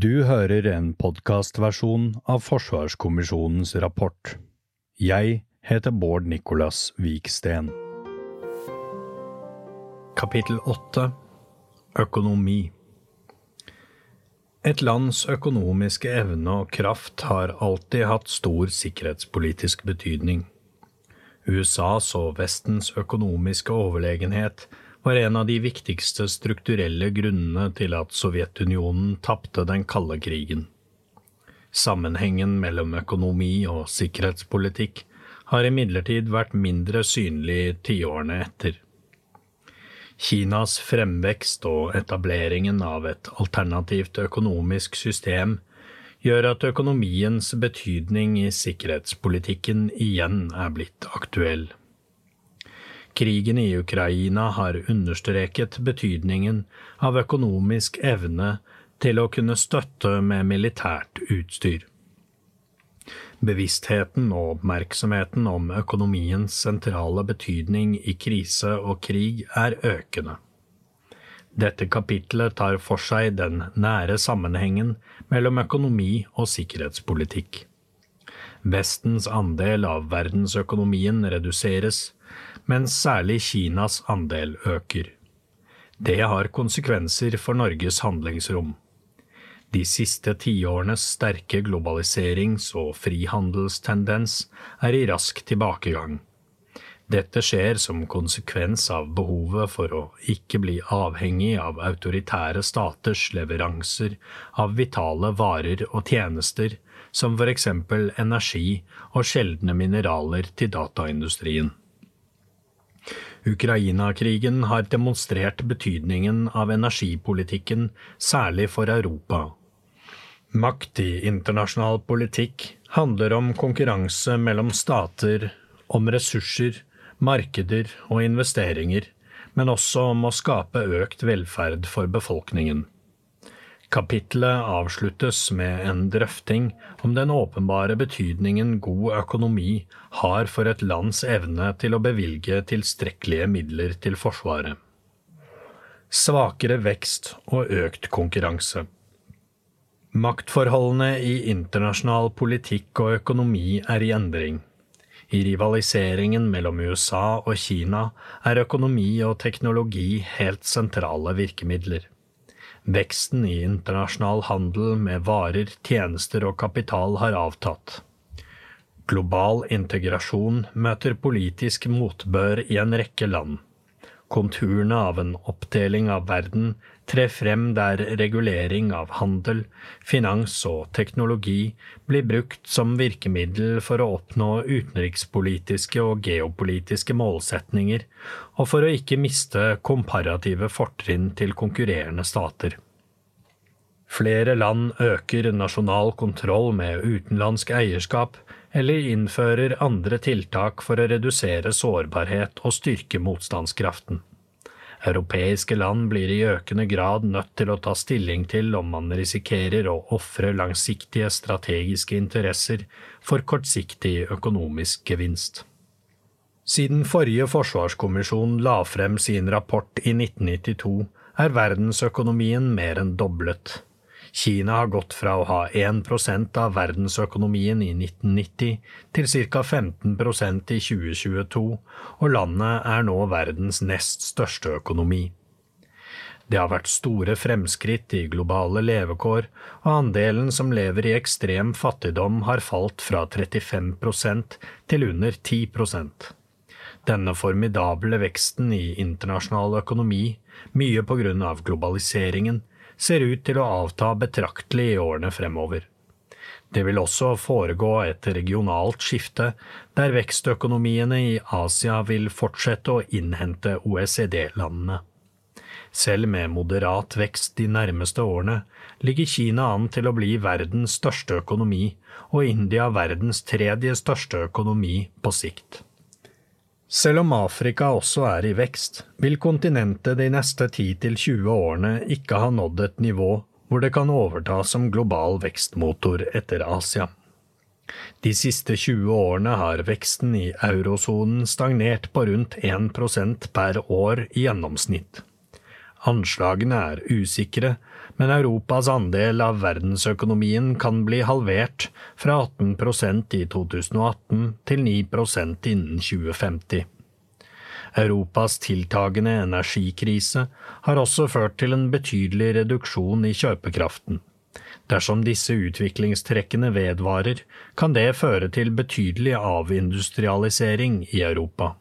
Du hører en podkastversjon av Forsvarskommisjonens rapport. Jeg heter Bård Nicolas Viksten. Kapittel 8 Økonomi Et lands økonomiske evne og kraft har alltid hatt stor sikkerhetspolitisk betydning. USAs og Vestens økonomiske overlegenhet var en av de viktigste strukturelle grunnene til at Sovjetunionen tapte den kalde krigen. Sammenhengen mellom økonomi og sikkerhetspolitikk har imidlertid vært mindre synlig tiårene etter. Kinas fremvekst og etableringen av et alternativt økonomisk system gjør at økonomiens betydning i sikkerhetspolitikken igjen er blitt aktuell. Krigen i Ukraina har understreket betydningen av økonomisk evne til å kunne støtte med militært utstyr. Bevisstheten og oppmerksomheten om økonomiens sentrale betydning i krise og krig er økende. Dette kapitlet tar for seg den nære sammenhengen mellom økonomi og sikkerhetspolitikk. Vestens andel av verdensøkonomien reduseres, mens særlig Kinas andel øker. Det har konsekvenser for Norges handlingsrom. De siste tiårenes sterke globaliserings- og frihandelstendens er i rask tilbakegang. Dette skjer som konsekvens av behovet for å ikke bli avhengig av autoritære staters leveranser av vitale varer og tjenester, som eksempel energi og sjeldne mineraler til dataindustrien. Ukraina-krigen har demonstrert betydningen av energipolitikken, særlig for Europa. Makt i internasjonal politikk handler om konkurranse mellom stater, om ressurser, markeder og investeringer, men også om å skape økt velferd for befolkningen. Kapitlet avsluttes med en drøfting om den åpenbare betydningen god økonomi har for et lands evne til å bevilge tilstrekkelige midler til Forsvaret. Svakere vekst og økt konkurranse. Maktforholdene i internasjonal politikk og økonomi er i endring. I rivaliseringen mellom USA og Kina er økonomi og teknologi helt sentrale virkemidler. Veksten i internasjonal handel med varer, tjenester og kapital har avtatt. Global integrasjon møter politisk motbør i en rekke land. Konturene av en oppdeling av verden trer frem der regulering av handel, finans og teknologi blir brukt som virkemiddel for å oppnå utenrikspolitiske og geopolitiske målsetninger, og for å ikke miste komparative fortrinn til konkurrerende stater. Flere land øker nasjonal kontroll med utenlandsk eierskap, eller innfører andre tiltak for å redusere sårbarhet og styrke motstandskraften. Europeiske land blir i økende grad nødt til å ta stilling til om man risikerer å ofre langsiktige strategiske interesser for kortsiktig økonomisk gevinst. Siden forrige forsvarskommisjon la frem sin rapport i 1992, er verdensøkonomien mer enn doblet. Kina har gått fra å ha 1% av verdensøkonomien i 1990 til ca. 15% i 2022, og landet er nå verdens nest største økonomi. Det har vært store fremskritt i globale levekår, og andelen som lever i ekstrem fattigdom har falt fra 35% til under 10% Denne formidable veksten i internasjonal økonomi, mye på grunn av globaliseringen, ser ut til å avta betraktelig i årene fremover. Det vil også foregå et regionalt skifte, der vekstøkonomiene i Asia vil fortsette å innhente OECD-landene. Selv med moderat vekst de nærmeste årene ligger Kina an til å bli verdens største økonomi, og India verdens tredje største økonomi på sikt. Selv om Afrika også er i vekst, vil kontinentet de neste 10–20 årene ikke ha nådd et nivå hvor det kan overta som global vekstmotor etter Asia. De siste 20 årene har veksten i eurosonen stagnert på rundt 1% per år i gjennomsnitt. Anslagene er usikre, men Europas andel av verdensøkonomien kan bli halvert fra 18% i 2018 til 9% innen 2050. Europas tiltagende energikrise har også ført til en betydelig reduksjon i kjøpekraften. Dersom disse utviklingstrekkene vedvarer, kan det føre til betydelig avindustrialisering i Europa.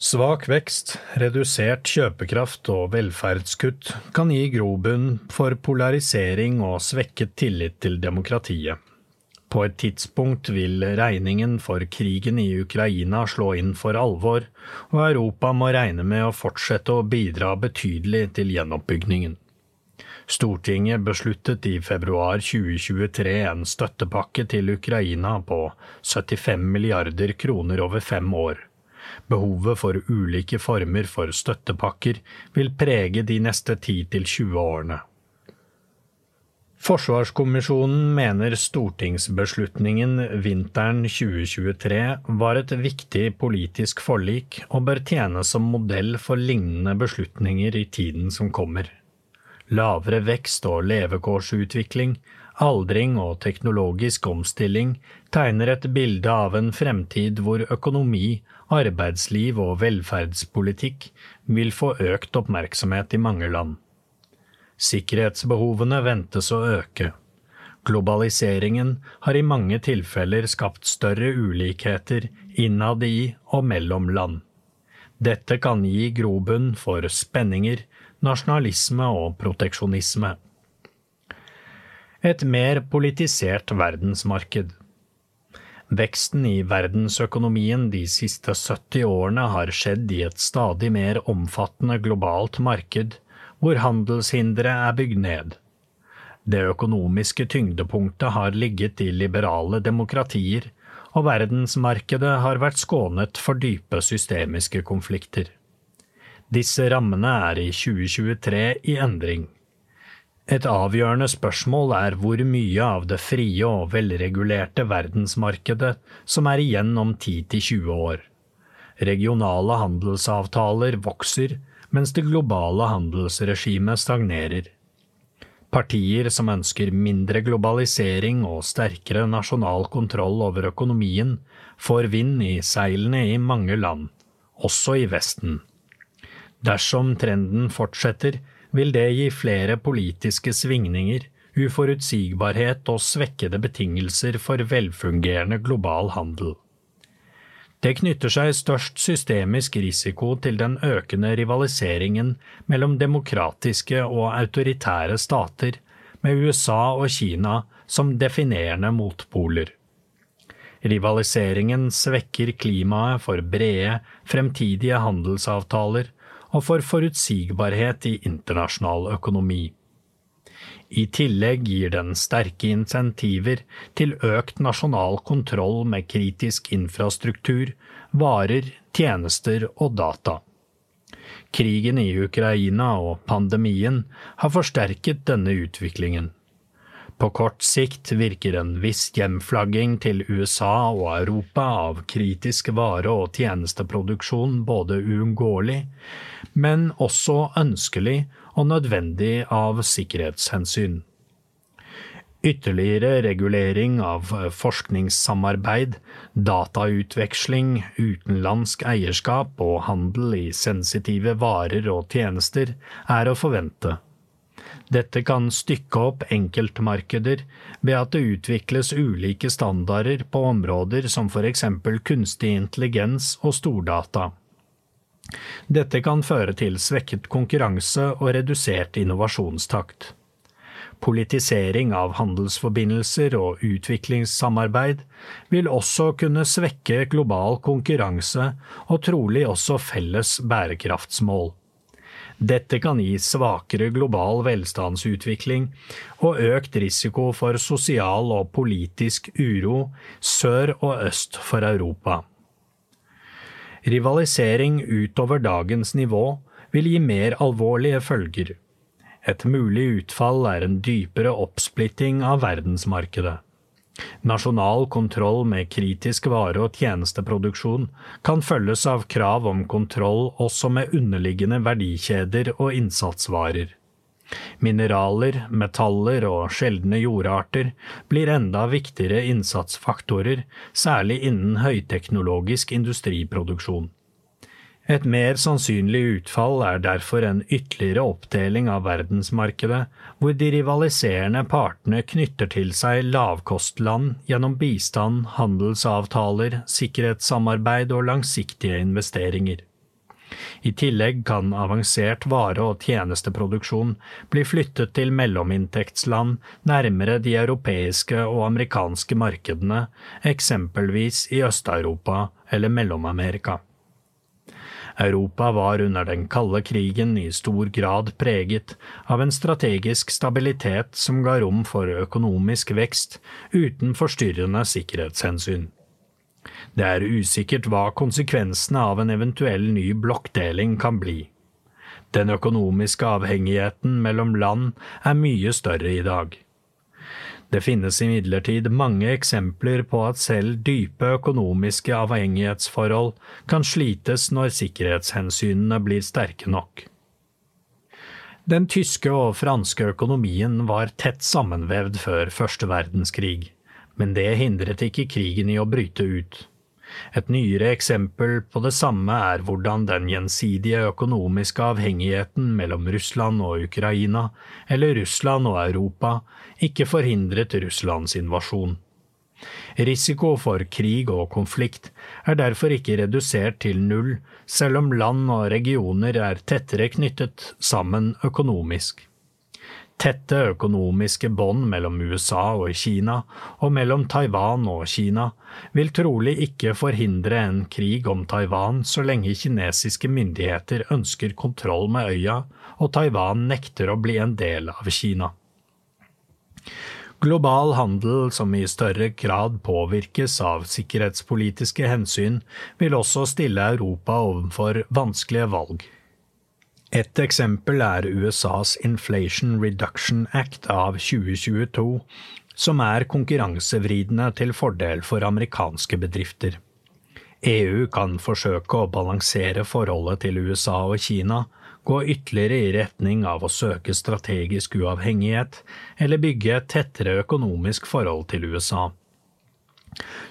Svak vekst, redusert kjøpekraft og velferdskutt kan gi grobunn for polarisering og svekket tillit til demokratiet. På et tidspunkt vil regningen for krigen i Ukraina slå inn for alvor, og Europa må regne med å fortsette å bidra betydelig til gjenoppbyggingen. Stortinget besluttet i februar 2023 en støttepakke til Ukraina på 75 milliarder kroner over fem år. Behovet for ulike former for støttepakker vil prege de neste 10–20 årene. Forsvarskommisjonen mener stortingsbeslutningen vinteren 2023 var et viktig politisk forlik og bør tjene som modell for lignende beslutninger i tiden som kommer. Lavere vekst og levekårsutvikling, aldring og teknologisk omstilling tegner et bilde av en fremtid hvor økonomi arbeidsliv og velferdspolitikk vil få økt oppmerksomhet i mange land. Sikkerhetsbehovene ventes å øke. Globaliseringen har i mange tilfeller skapt større ulikheter innad i og mellom land. Dette kan gi grobunn for spenninger, nasjonalisme og proteksjonisme. Et mer politisert verdensmarked. Veksten i verdensøkonomien de siste 70 årene har skjedd i et stadig mer omfattende globalt marked, hvor handelshindre er bygd ned. Det økonomiske tyngdepunktet har ligget i liberale demokratier, og verdensmarkedet har vært skånet for dype systemiske konflikter. Disse rammene er i 2023 i endring. Et avgjørende spørsmål er hvor mye av det frie og velregulerte verdensmarkedet som er igjen om 10–20 år. Regionale handelsavtaler vokser, mens det globale handelsregimet stagnerer. Partier som ønsker mindre globalisering og sterkere nasjonal kontroll over økonomien, får vind i seilene i mange land, også i Vesten. Dersom trenden fortsetter, vil det gi flere politiske svingninger, uforutsigbarhet og svekkede betingelser for velfungerende global handel. Det knytter seg størst systemisk risiko til den økende rivaliseringen mellom demokratiske og autoritære stater, med USA og Kina som definerende motpoler. Rivaliseringen svekker klimaet for brede, fremtidige handelsavtaler og for forutsigbarhet i internasjonal økonomi. I tillegg gir den sterke insentiver til økt nasjonal kontroll med kritisk infrastruktur, varer, tjenester og data. Krigen i Ukraina og pandemien har forsterket denne utviklingen. På kort sikt virker en viss hjemflagging til USA og Europa av kritisk vare- og tjenesteproduksjon både uunngåelig, men også ønskelig og nødvendig av sikkerhetshensyn. Ytterligere regulering av forskningssamarbeid, datautveksling, utenlandsk eierskap og handel i sensitive varer og tjenester er å forvente. Dette kan stykke opp enkeltmarkeder ved at det utvikles ulike standarder på områder som eksempel kunstig intelligens og stordata. Dette kan føre til svekket konkurranse og redusert innovasjonstakt. Politisering av handelsforbindelser og utviklingssamarbeid vil også kunne svekke global konkurranse og trolig også felles bærekraftsmål. Dette kan gi svakere global velstandsutvikling og økt risiko for sosial og politisk uro sør og øst for Europa. Rivalisering utover dagens nivå vil gi mer alvorlige følger. Et mulig utfall er en dypere oppsplitting av verdensmarkedet. Nasjonal kontroll med kritisk vare- og tjenesteproduksjon kan følges av krav om kontroll også med underliggende verdikjeder og innsatsvarer. Mineraler, metaller og sjeldne jordarter blir enda viktigere innsatsfaktorer, særlig innen høyteknologisk industriproduksjon. Et mer sannsynlig utfall er derfor en ytterligere oppdeling av verdensmarkedet, hvor de rivaliserende partene knytter til seg lavkostland gjennom bistand, handelsavtaler, sikkerhetssamarbeid og langsiktige investeringer. I tillegg kan avansert vare- og tjenesteproduksjon bli flyttet til mellominntektsland nærmere de europeiske og amerikanske markedene, eksempelvis i Øst-Europa eller Mellom-Amerika. Europa var under den kalde krigen i stor grad preget av en strategisk stabilitet som ga rom for økonomisk vekst uten forstyrrende sikkerhetshensyn. Det er usikkert hva konsekvensene av en eventuell ny blokkdeling kan bli. Den økonomiske avhengigheten mellom land er mye større i dag. Det finnes imidlertid mange eksempler på at selv dype økonomiske avhengighetsforhold kan slites når sikkerhetshensynene blir sterke nok. Den tyske og franske økonomien var tett sammenvevd før første verdenskrig, men det hindret ikke krigen i å bryte ut. Et nyere eksempel på det samme er hvordan den gjensidige økonomiske avhengigheten mellom Russland og Ukraina, eller Russland og Europa, ikke forhindret Russlands invasjon. Risiko for krig og konflikt er derfor ikke redusert til null, selv om land og regioner er tettere knyttet sammen økonomisk. Tette økonomiske bånd mellom USA og Kina, og mellom Taiwan og Kina, vil trolig ikke forhindre en krig om Taiwan så lenge kinesiske myndigheter ønsker kontroll med øya og Taiwan nekter å bli en del av Kina. Global handel som i større grad påvirkes av sikkerhetspolitiske hensyn, vil også stille Europa overfor vanskelige valg. Et eksempel er USAs Inflation Reduction Act av 2022, som er konkurransevridende til fordel for amerikanske bedrifter. EU kan forsøke å balansere forholdet til USA og Kina, gå ytterligere i retning av å søke strategisk uavhengighet, eller bygge et tettere økonomisk forhold til USA.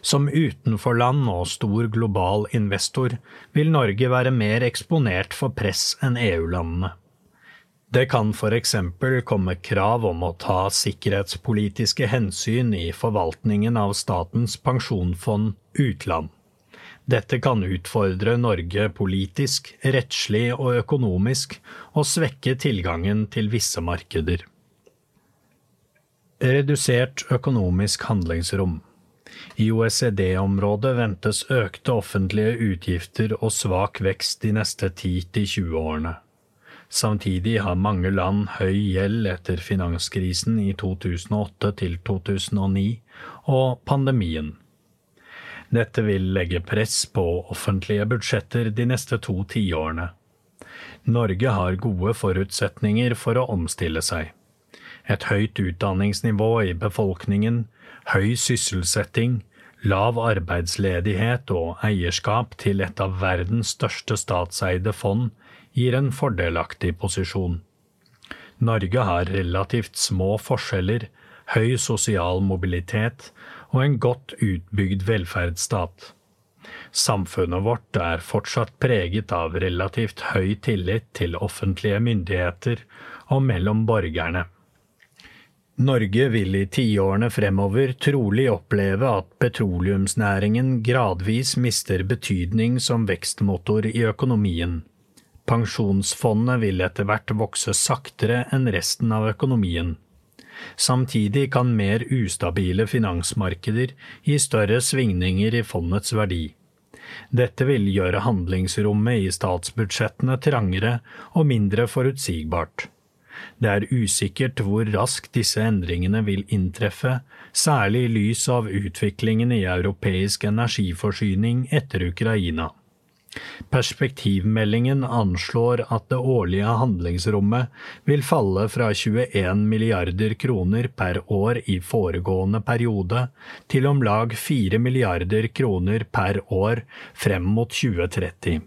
Som utenforland og stor global investor vil Norge være mer eksponert for press enn EU-landene. Det kan for eksempel komme krav om å ta sikkerhetspolitiske hensyn i forvaltningen av Statens pensjonsfond utland. Dette kan utfordre Norge politisk, rettslig og økonomisk, og svekke tilgangen til visse markeder. Redusert økonomisk handlingsrom i OECD-området ventes økte offentlige utgifter og svak vekst de neste 10–20 årene. Samtidig har mange land høy gjeld etter finanskrisen i 2008 2009 og pandemien. Dette vil legge press på offentlige budsjetter de neste to tiårene. Norge har gode forutsetninger for å omstille seg. Et høyt utdanningsnivå i befolkningen, høy sysselsetting, lav arbeidsledighet og eierskap til et av verdens største statseide fond gir en fordelaktig posisjon. Norge har relativt små forskjeller, høy sosial mobilitet og en godt utbygd velferdsstat. Samfunnet vårt er fortsatt preget av relativt høy tillit til offentlige myndigheter og mellom borgerne. Norge vil i tiårene fremover trolig oppleve at petroleumsnæringen gradvis mister betydning som vekstmotor i økonomien. Pensjonsfondet vil etter hvert vokse saktere enn resten av økonomien. Samtidig kan mer ustabile finansmarkeder gi større svingninger i fondets verdi. Dette vil gjøre handlingsrommet i statsbudsjettene trangere og mindre forutsigbart. Det er usikkert hvor raskt disse endringene vil inntreffe, særlig i lys av utviklingen i europeisk energiforsyning etter Ukraina. Perspektivmeldingen anslår at det årlige handlingsrommet vil falle fra 21 milliarder kroner per år i foregående periode til om lag 4 milliarder kroner per år frem mot 2030.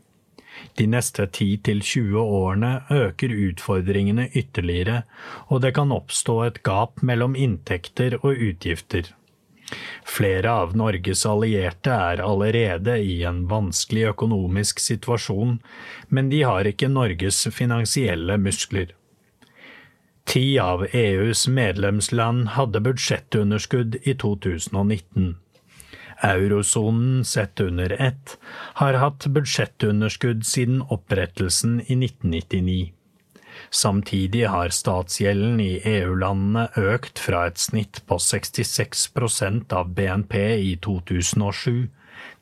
De neste 10–20 årene øker utfordringene ytterligere, og det kan oppstå et gap mellom inntekter og utgifter. Flere av Norges allierte er allerede i en vanskelig økonomisk situasjon, men de har ikke Norges finansielle muskler. Ti av EUs medlemsland hadde budsjettunderskudd i 2019. Eurosonen sett under ett har hatt budsjettunderskudd siden opprettelsen i 1999. Samtidig har statsgjelden i EU-landene økt fra et snitt på 66% av BNP i 2007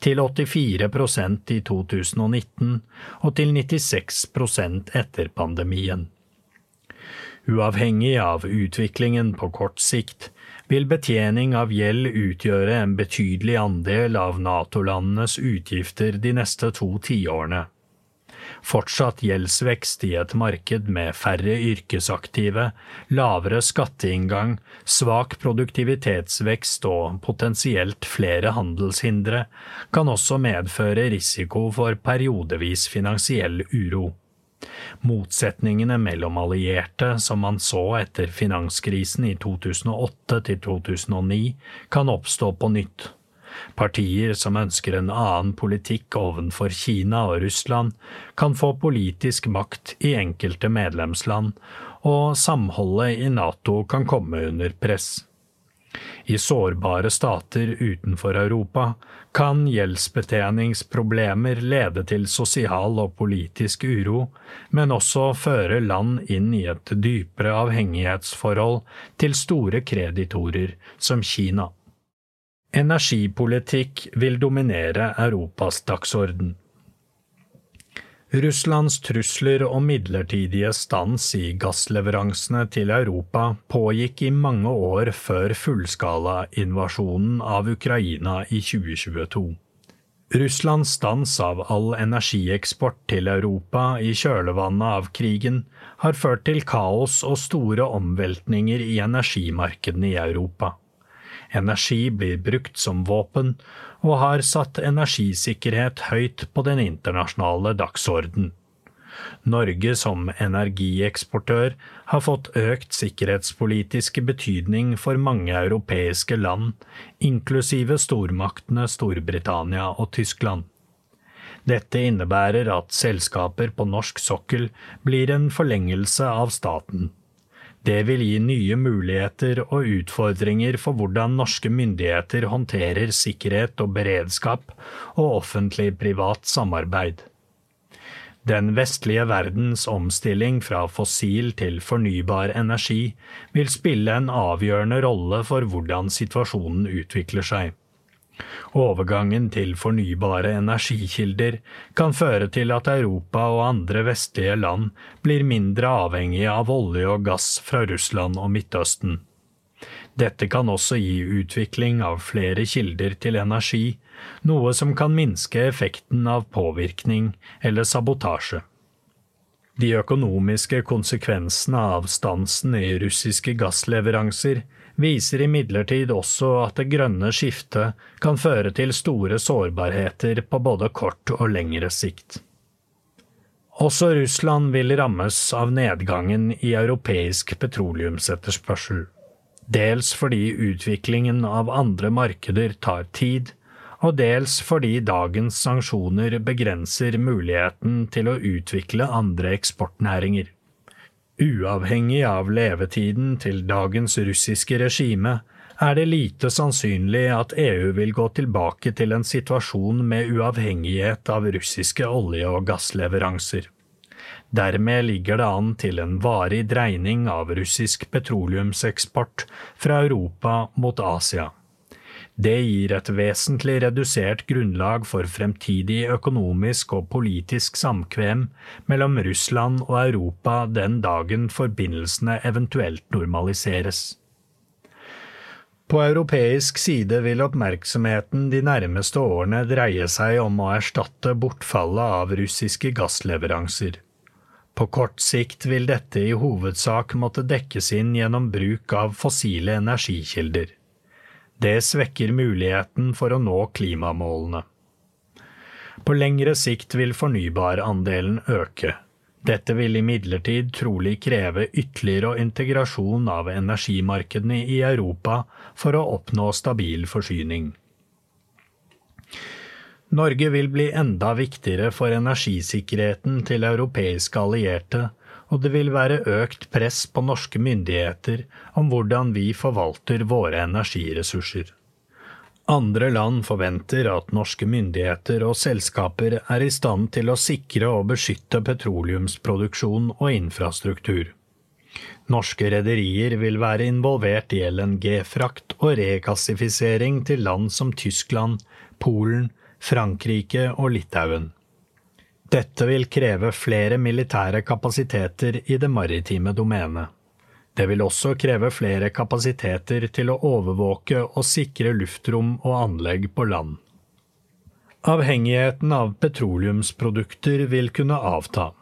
til 84% i 2019 og til 96% etter pandemien. Uavhengig av utviklingen på kort sikt vil betjening av gjeld utgjøre en betydelig andel av NATO-landenes utgifter de neste to tiårene. Fortsatt gjeldsvekst i et marked med færre yrkesaktive, lavere skatteinngang, svak produktivitetsvekst og potensielt flere handelshindre kan også medføre risiko for periodevis finansiell uro. Motsetningene mellom allierte, som man så etter finanskrisen i 2008 til 2009, kan oppstå på nytt. Partier som ønsker en annen politikk ovenfor Kina og Russland, kan få politisk makt i enkelte medlemsland, og samholdet i Nato kan komme under press. I sårbare stater utenfor Europa kan gjeldsbetjeningsproblemer lede til sosial og politisk uro, men også føre land inn i et dypere avhengighetsforhold til store kreditorer som Kina. Energipolitikk vil dominere Europas dagsorden. Russlands trusler om midlertidige stans i gassleveransene til Europa pågikk i mange år før fullskalainvasjonen av Ukraina i 2022. Russlands stans av all energieksport til Europa i kjølvannet av krigen har ført til kaos og store omveltninger i energimarkedene i Europa. Energi blir brukt som våpen, og har satt energisikkerhet høyt på den internasjonale dagsorden. Norge som energieksportør har fått økt sikkerhetspolitisk betydning for mange europeiske land, inklusive stormaktene Storbritannia og Tyskland. Dette innebærer at selskaper på norsk sokkel blir en forlengelse av staten. Det vil gi nye muligheter og utfordringer for hvordan norske myndigheter håndterer sikkerhet og beredskap og offentlig-privat samarbeid. Den vestlige verdens omstilling fra fossil til fornybar energi vil spille en avgjørende rolle for hvordan situasjonen utvikler seg. Overgangen til fornybare energikilder kan føre til at Europa og andre vestlige land blir mindre avhengige av olje og gass fra Russland og Midtøsten. Dette kan også gi utvikling av flere kilder til energi, noe som kan minske effekten av påvirkning eller sabotasje. De økonomiske konsekvensene av stansen i russiske gassleveranser viser imidlertid også at det grønne skiftet kan føre til store sårbarheter på både kort og lengre sikt. Også Russland vil rammes av nedgangen i europeisk petroleumsetterspørsel, dels fordi utviklingen av andre markeder tar tid, og dels fordi dagens sanksjoner begrenser muligheten til å utvikle andre eksportnæringer. Uavhengig av levetiden til dagens russiske regime er det lite sannsynlig at EU vil gå tilbake til en situasjon med uavhengighet av russiske olje- og gassleveranser. Dermed ligger det an til en varig dreining av russisk petroleumseksport fra Europa mot Asia. Det gir et vesentlig redusert grunnlag for fremtidig økonomisk og politisk samkvem mellom Russland og Europa den dagen forbindelsene eventuelt normaliseres. På europeisk side vil oppmerksomheten de nærmeste årene dreie seg om å erstatte bortfallet av russiske gassleveranser. På kort sikt vil dette i hovedsak måtte dekkes inn gjennom bruk av fossile energikilder. Det svekker muligheten for å nå klimamålene. På lengre sikt vil fornybarandelen øke. Dette vil imidlertid trolig kreve ytterligere integrasjon av energimarkedene i Europa for å oppnå stabil forsyning. Norge vil bli enda viktigere for energisikkerheten til europeiske allierte, og det vil være økt press på norske myndigheter om hvordan vi forvalter våre energiressurser. Andre land forventer at norske myndigheter og selskaper er i stand til å sikre og beskytte petroleumsproduksjon og infrastruktur. Norske rederier vil være involvert i LNG-frakt og regassifisering til land som Tyskland, Polen, Frankrike og Litauen. Dette vil kreve flere militære kapasiteter i det maritime domenet. Det vil også kreve flere kapasiteter til å overvåke og sikre luftrom og anlegg på land. Avhengigheten av petroleumsprodukter vil kunne avta.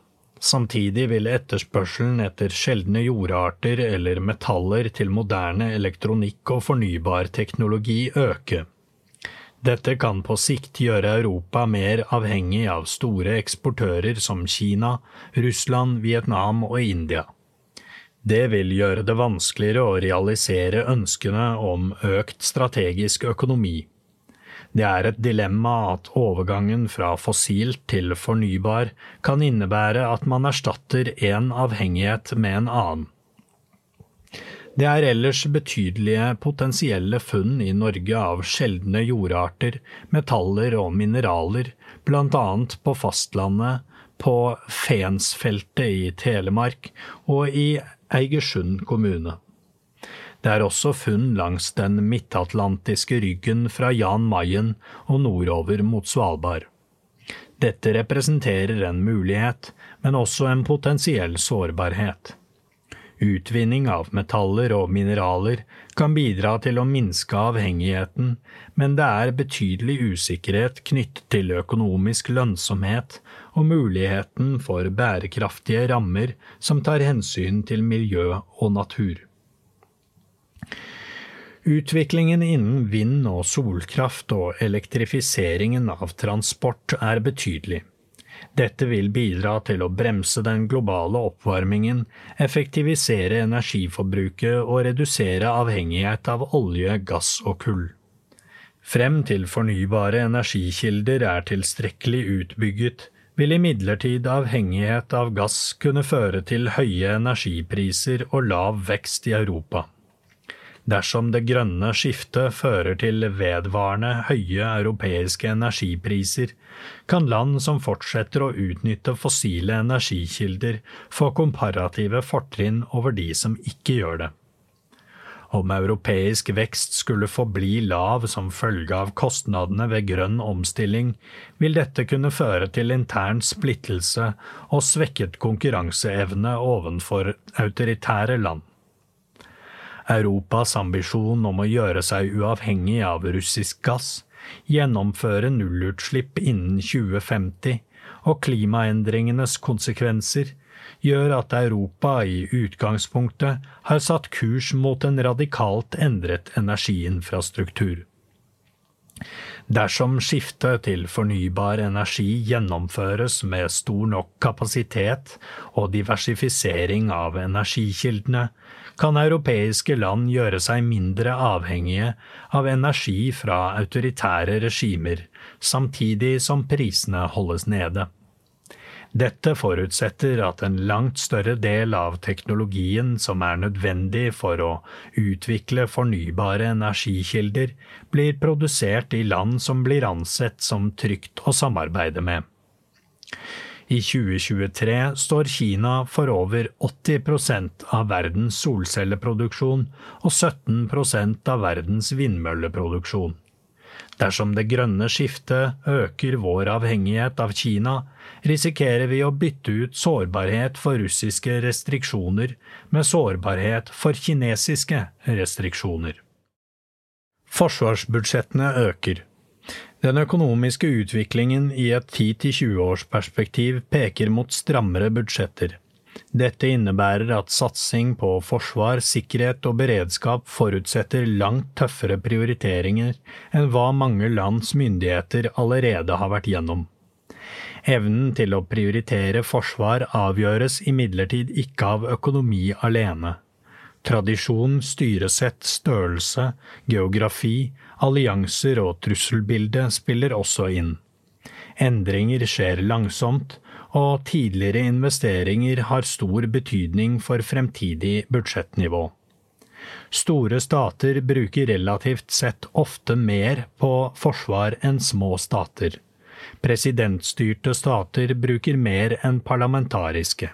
Samtidig vil etterspørselen etter sjeldne jordarter eller metaller til moderne elektronikk og fornybar teknologi øke. Dette kan på sikt gjøre Europa mer avhengig av store eksportører som Kina, Russland, Vietnam og India. Det vil gjøre det vanskeligere å realisere ønskene om økt strategisk økonomi. Det er et dilemma at overgangen fra fossilt til fornybar kan innebære at man erstatter en avhengighet med en annen. Det er ellers betydelige potensielle funn i Norge av sjeldne jordarter, metaller og mineraler, annet på fastlandet, på Fensfeltet i Telemark og i Eigersund kommune. Det er også funn langs den midtatlantiske ryggen fra Jan Mayen og nordover mot Svalbard. Dette representerer en mulighet, men også en potensiell sårbarhet. Utvinning av metaller og mineraler kan bidra til å minske avhengigheten, men det er betydelig usikkerhet knyttet til økonomisk lønnsomhet og muligheten for bærekraftige rammer som tar hensyn til miljø og natur. Utviklingen innen vind- og solkraft og elektrifiseringen av transport er betydelig. Dette vil bidra til å bremse den globale oppvarmingen, effektivisere energiforbruket og redusere avhengighet av olje, gass og kull. Frem til fornybare energikilder er tilstrekkelig utbygget, vil imidlertid avhengighet av gass kunne føre til høye energipriser og lav vekst i Europa. Dersom det grønne skiftet fører til vedvarende høye europeiske energipriser, kan land som fortsetter å utnytte fossile energikilder, få komparative fortrinn over de som ikke gjør det. Om europeisk vekst skulle forbli lav som følge av kostnadene ved grønn omstilling, vil dette kunne føre til intern splittelse og svekket konkurranseevne ovenfor autoritære land. Europas ambisjon om å gjøre seg uavhengig av russisk gass, gjennomføre nullutslipp innen 2050 og klimaendringenes konsekvenser gjør at Europa i utgangspunktet har satt kurs mot en radikalt endret energiinfrastruktur. Dersom skiftet til fornybar energi gjennomføres med stor nok kapasitet og diversifisering av energikildene, kan europeiske land gjøre seg mindre avhengige av energi fra autoritære regimer, samtidig som prisene holdes nede. Dette forutsetter at en langt større del av teknologien som er nødvendig for å utvikle fornybare energikilder, blir produsert i land som blir ansett som trygt å samarbeide med. I 2023 står Kina for over 80% av verdens solcelleproduksjon og 17% av verdens vindmølleproduksjon. Dersom det grønne skiftet øker vår avhengighet av Kina, risikerer vi å bytte ut sårbarhet for russiske restriksjoner med sårbarhet for kinesiske restriksjoner. Forsvarsbudsjettene øker. Den økonomiske utviklingen i et 10–20-årsperspektiv peker mot strammere budsjetter. Dette innebærer at satsing på forsvar, sikkerhet og beredskap forutsetter langt tøffere prioriteringer enn hva mange lands myndigheter allerede har vært gjennom. Evnen til å prioritere forsvar avgjøres imidlertid ikke av økonomi alene. Tradisjon, styresett, størrelse, geografi, allianser og trusselbilde spiller også inn. Endringer skjer langsomt, og tidligere investeringer har stor betydning for fremtidig budsjettnivå. Store stater bruker relativt sett ofte mer på forsvar enn små stater. Presidentstyrte stater bruker mer enn parlamentariske.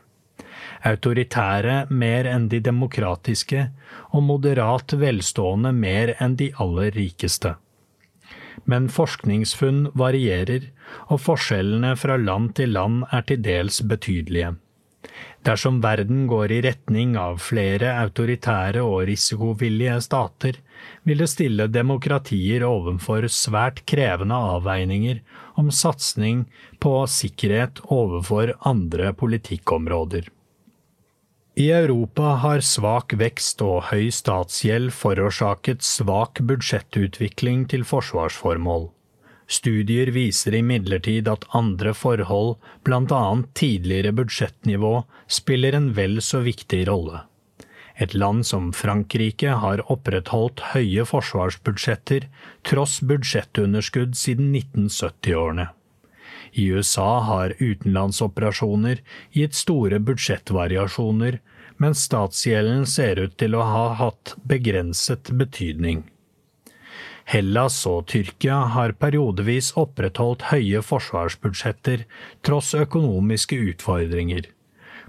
Autoritære mer enn de demokratiske, og moderat velstående mer enn de aller rikeste. Men forskningsfunn varierer, og forskjellene fra land til land er til dels betydelige. Dersom verden går i retning av flere autoritære og risikovillige stater, vil det stille demokratier overfor svært krevende avveininger om satsing på sikkerhet overfor andre politikkområder. I Europa har svak vekst og høy statsgjeld forårsaket svak budsjettutvikling til forsvarsformål. Studier viser imidlertid at andre forhold, bl.a. tidligere budsjettnivå, spiller en vel så viktig rolle. Et land som Frankrike har opprettholdt høye forsvarsbudsjetter tross budsjettunderskudd siden 1970-årene. I USA har utenlandsoperasjoner gitt store budsjettvariasjoner, mens statsgjelden ser ut til å ha hatt begrenset betydning. Hellas og Tyrkia har periodevis opprettholdt høye forsvarsbudsjetter tross økonomiske utfordringer.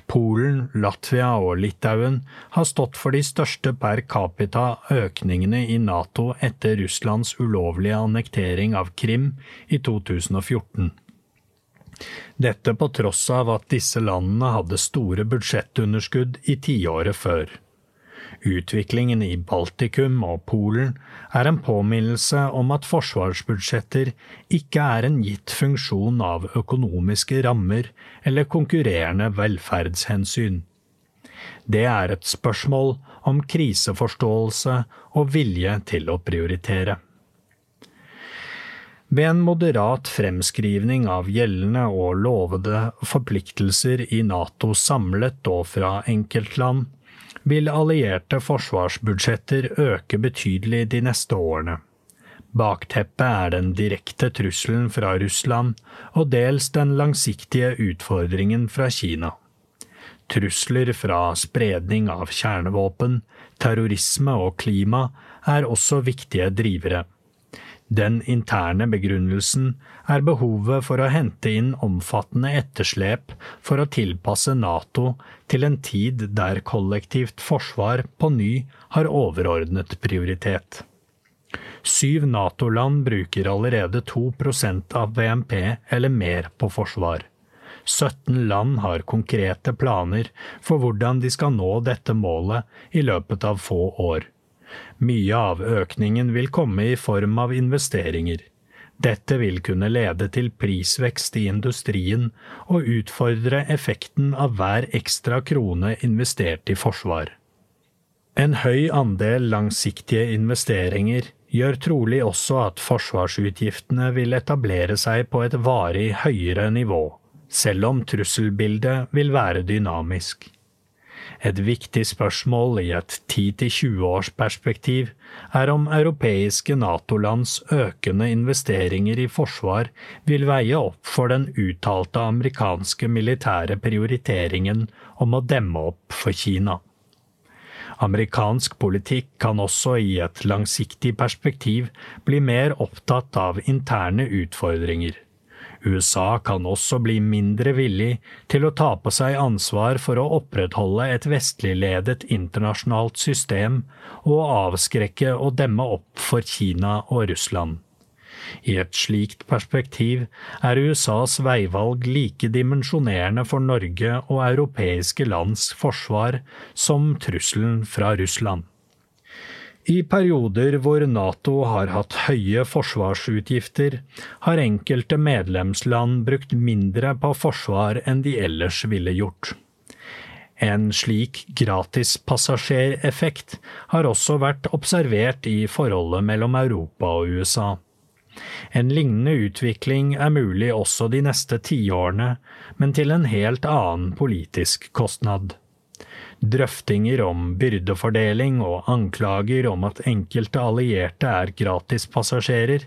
Polen, Latvia og Litauen har stått for de største per capita økningene i Nato etter Russlands ulovlige annektering av Krim i 2014. Dette på tross av at disse landene hadde store budsjettunderskudd i tiåret før. Utviklingen i Baltikum og Polen er en påminnelse om at forsvarsbudsjetter ikke er en gitt funksjon av økonomiske rammer eller konkurrerende velferdshensyn. Det er et spørsmål om kriseforståelse og vilje til å prioritere. Ved en moderat fremskrivning av gjeldende og lovede forpliktelser i NATO samlet og fra enkeltland, vil allierte forsvarsbudsjetter øke betydelig de neste årene. Bakteppet er den direkte trusselen fra Russland og dels den langsiktige utfordringen fra Kina. Trusler fra spredning av kjernevåpen, terrorisme og klima er også viktige drivere. Den interne begrunnelsen er behovet for å hente inn omfattende etterslep for å tilpasse Nato til en tid der kollektivt forsvar på ny har overordnet prioritet. Syv Nato-land bruker allerede 2% av BNP eller mer på forsvar. 17 land har konkrete planer for hvordan de skal nå dette målet i løpet av få år. Mye av økningen vil komme i form av investeringer. Dette vil kunne lede til prisvekst i industrien og utfordre effekten av hver ekstra krone investert i forsvar. En høy andel langsiktige investeringer gjør trolig også at forsvarsutgiftene vil etablere seg på et varig høyere nivå, selv om trusselbildet vil være dynamisk. Et viktig spørsmål i et 10–20 års perspektiv er om europeiske Nato-lands økende investeringer i forsvar vil veie opp for den uttalte amerikanske militære prioriteringen om å demme opp for Kina. Amerikansk politikk kan også i et langsiktig perspektiv bli mer opptatt av interne utfordringer. USA kan også bli mindre villig til å ta på seg ansvar for å opprettholde et vestligledet internasjonalt system og avskrekke og demme opp for Kina og Russland. I et slikt perspektiv er USAs veivalg like dimensjonerende for Norge og europeiske lands forsvar som trusselen fra Russland. I perioder hvor Nato har hatt høye forsvarsutgifter, har enkelte medlemsland brukt mindre på forsvar enn de ellers ville gjort. En slik gratispassasjereffekt har også vært observert i forholdet mellom Europa og USA. En lignende utvikling er mulig også de neste tiårene, men til en helt annen politisk kostnad. Drøftinger om byrdefordeling og anklager om at enkelte allierte er gratispassasjerer,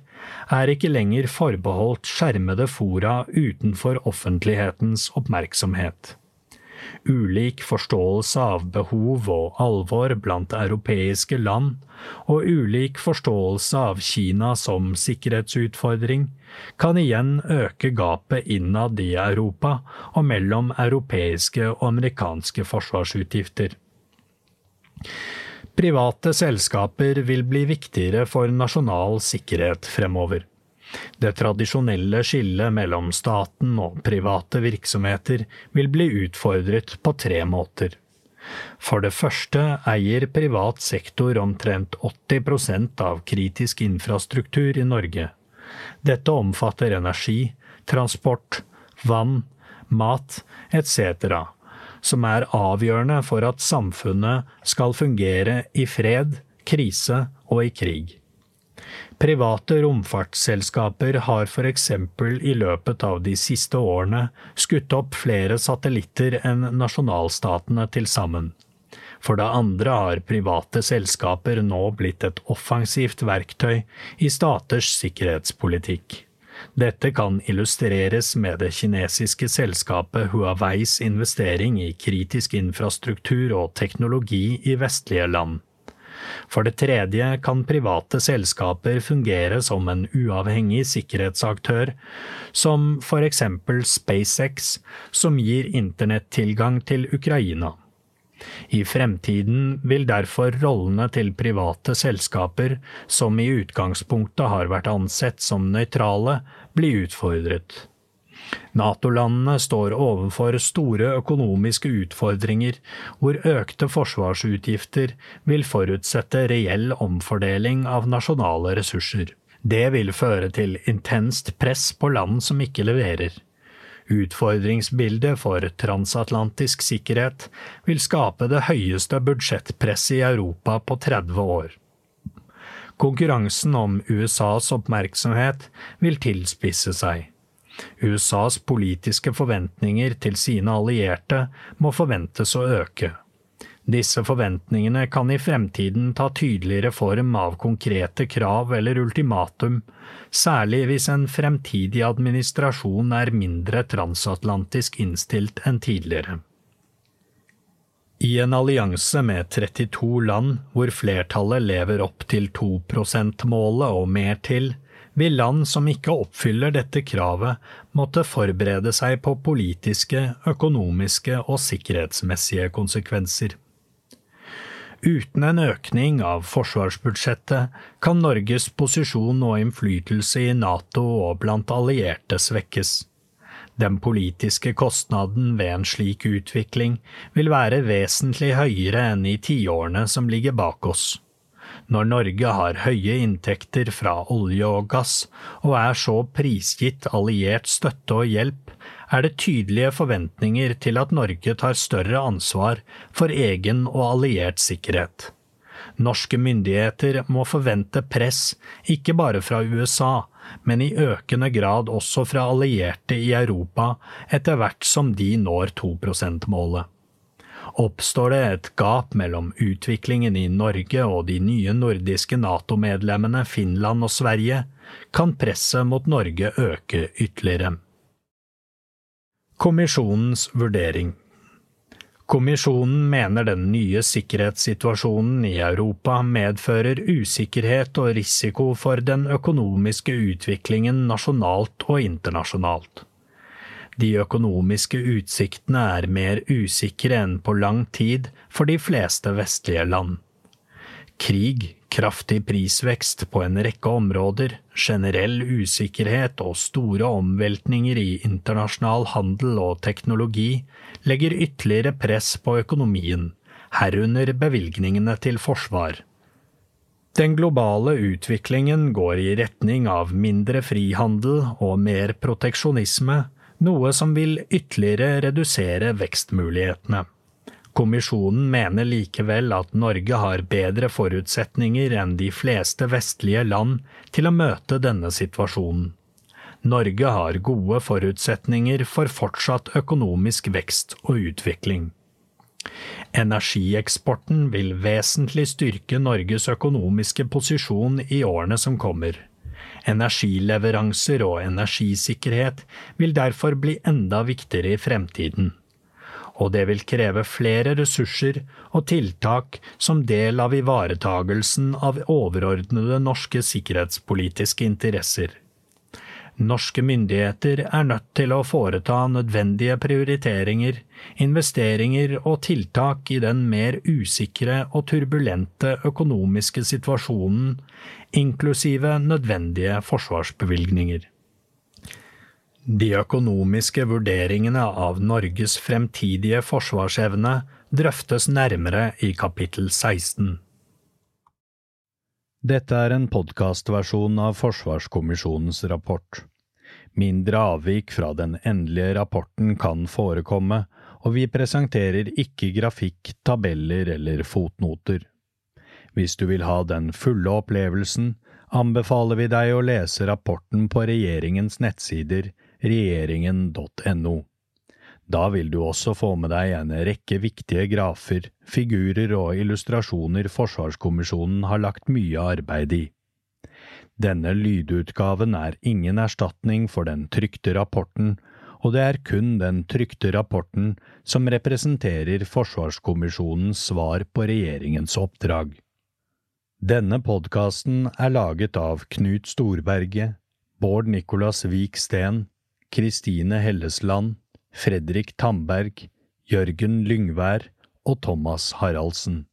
er ikke lenger forbeholdt skjermede fora utenfor offentlighetens oppmerksomhet ulik forståelse av behov og alvor blant europeiske land, og ulik forståelse av Kina som sikkerhetsutfordring, kan igjen øke gapet innad i Europa og mellom europeiske og amerikanske forsvarsutgifter. Private selskaper vil bli viktigere for nasjonal sikkerhet fremover. Det tradisjonelle skillet mellom staten og private virksomheter vil bli utfordret på tre måter. For det første eier privat sektor omtrent 80% av kritisk infrastruktur i Norge. Dette omfatter energi, transport, vann, mat etc., som er avgjørende for at samfunnet skal fungere i fred, krise og i krig. Private romfartsselskaper har for eksempel i løpet av de siste årene skutt opp flere satellitter enn nasjonalstatene til sammen. For det andre har private selskaper nå blitt et offensivt verktøy i staters sikkerhetspolitikk. Dette kan illustreres med det kinesiske selskapet Huaweis investering i kritisk infrastruktur og teknologi i vestlige land. For det tredje kan private selskaper fungere som en uavhengig sikkerhetsaktør, som for eksempel SpaceX, som gir internettilgang til Ukraina. I fremtiden vil derfor rollene til private selskaper, som i utgangspunktet har vært ansett som nøytrale, bli utfordret. Nato-landene står overfor store økonomiske utfordringer, hvor økte forsvarsutgifter vil forutsette reell omfordeling av nasjonale ressurser. Det vil føre til intenst press på land som ikke leverer. Utfordringsbildet for transatlantisk sikkerhet vil skape det høyeste budsjettpresset i Europa på 30 år. Konkurransen om USAs oppmerksomhet vil tilspisse seg. USAs politiske forventninger til sine allierte må forventes å øke. Disse forventningene kan i fremtiden ta tydeligere form av konkrete krav eller ultimatum, særlig hvis en fremtidig administrasjon er mindre transatlantisk innstilt enn tidligere. I en allianse med 32 land, hvor flertallet lever opp til 2 %-målet og mer til, vil land som ikke oppfyller dette kravet, måtte forberede seg på politiske, økonomiske og sikkerhetsmessige konsekvenser. Uten en økning av forsvarsbudsjettet kan Norges posisjon og innflytelse i Nato og blant allierte svekkes. Den politiske kostnaden ved en slik utvikling vil være vesentlig høyere enn i tiårene som ligger bak oss. Når Norge har høye inntekter fra olje og gass, og er så prisgitt alliert støtte og hjelp, er det tydelige forventninger til at Norge tar større ansvar for egen og alliert sikkerhet. Norske myndigheter må forvente press, ikke bare fra USA, men i økende grad også fra allierte i Europa etter hvert som de når 2 %-målet. Oppstår det et gap mellom utviklingen i Norge og de nye nordiske NATO-medlemmene Finland og Sverige, kan presset mot Norge øke ytterligere. Kommisjonens vurdering Kommisjonen mener den nye sikkerhetssituasjonen i Europa medfører usikkerhet og risiko for den økonomiske utviklingen nasjonalt og internasjonalt. De økonomiske utsiktene er mer usikre enn på lang tid for de fleste vestlige land. Krig, kraftig prisvekst på en rekke områder, generell usikkerhet og store omveltninger i internasjonal handel og teknologi legger ytterligere press på økonomien, herunder bevilgningene til forsvar. Den globale utviklingen går i retning av mindre frihandel og mer proteksjonisme, noe som vil ytterligere redusere vekstmulighetene. Kommisjonen mener likevel at Norge har bedre forutsetninger enn de fleste vestlige land til å møte denne situasjonen. Norge har gode forutsetninger for fortsatt økonomisk vekst og utvikling. Energieksporten vil vesentlig styrke Norges økonomiske posisjon i årene som kommer. Energileveranser og energisikkerhet vil derfor bli enda viktigere i fremtiden. Og det vil kreve flere ressurser og tiltak som del av ivaretagelsen av overordnede norske sikkerhetspolitiske interesser. Norske myndigheter er nødt til å foreta nødvendige prioriteringer, investeringer og tiltak i den mer usikre og turbulente økonomiske situasjonen, inklusive nødvendige forsvarsbevilgninger. De økonomiske vurderingene av Norges fremtidige forsvarsevne drøftes nærmere i kapittel 16. Dette er en podkastversjon av Forsvarskommisjonens rapport. Mindre avvik fra den endelige rapporten kan forekomme, og vi presenterer ikke grafikk, tabeller eller fotnoter. Hvis du vil ha den fulle opplevelsen, anbefaler vi deg å lese rapporten på regjeringens nettsider regjeringen.no. Da vil du også få med deg en rekke viktige grafer, figurer og illustrasjoner Forsvarskommisjonen har lagt mye arbeid i. Denne lydutgaven er ingen erstatning for den trykte rapporten, og det er kun den trykte rapporten som representerer Forsvarskommisjonens svar på regjeringens oppdrag. Denne podkasten er laget av Knut Storberget, Bård Nicolas Vik Steen, Kristine Hellesland, Fredrik Tamberg, Jørgen Lyngvær og Thomas Haraldsen.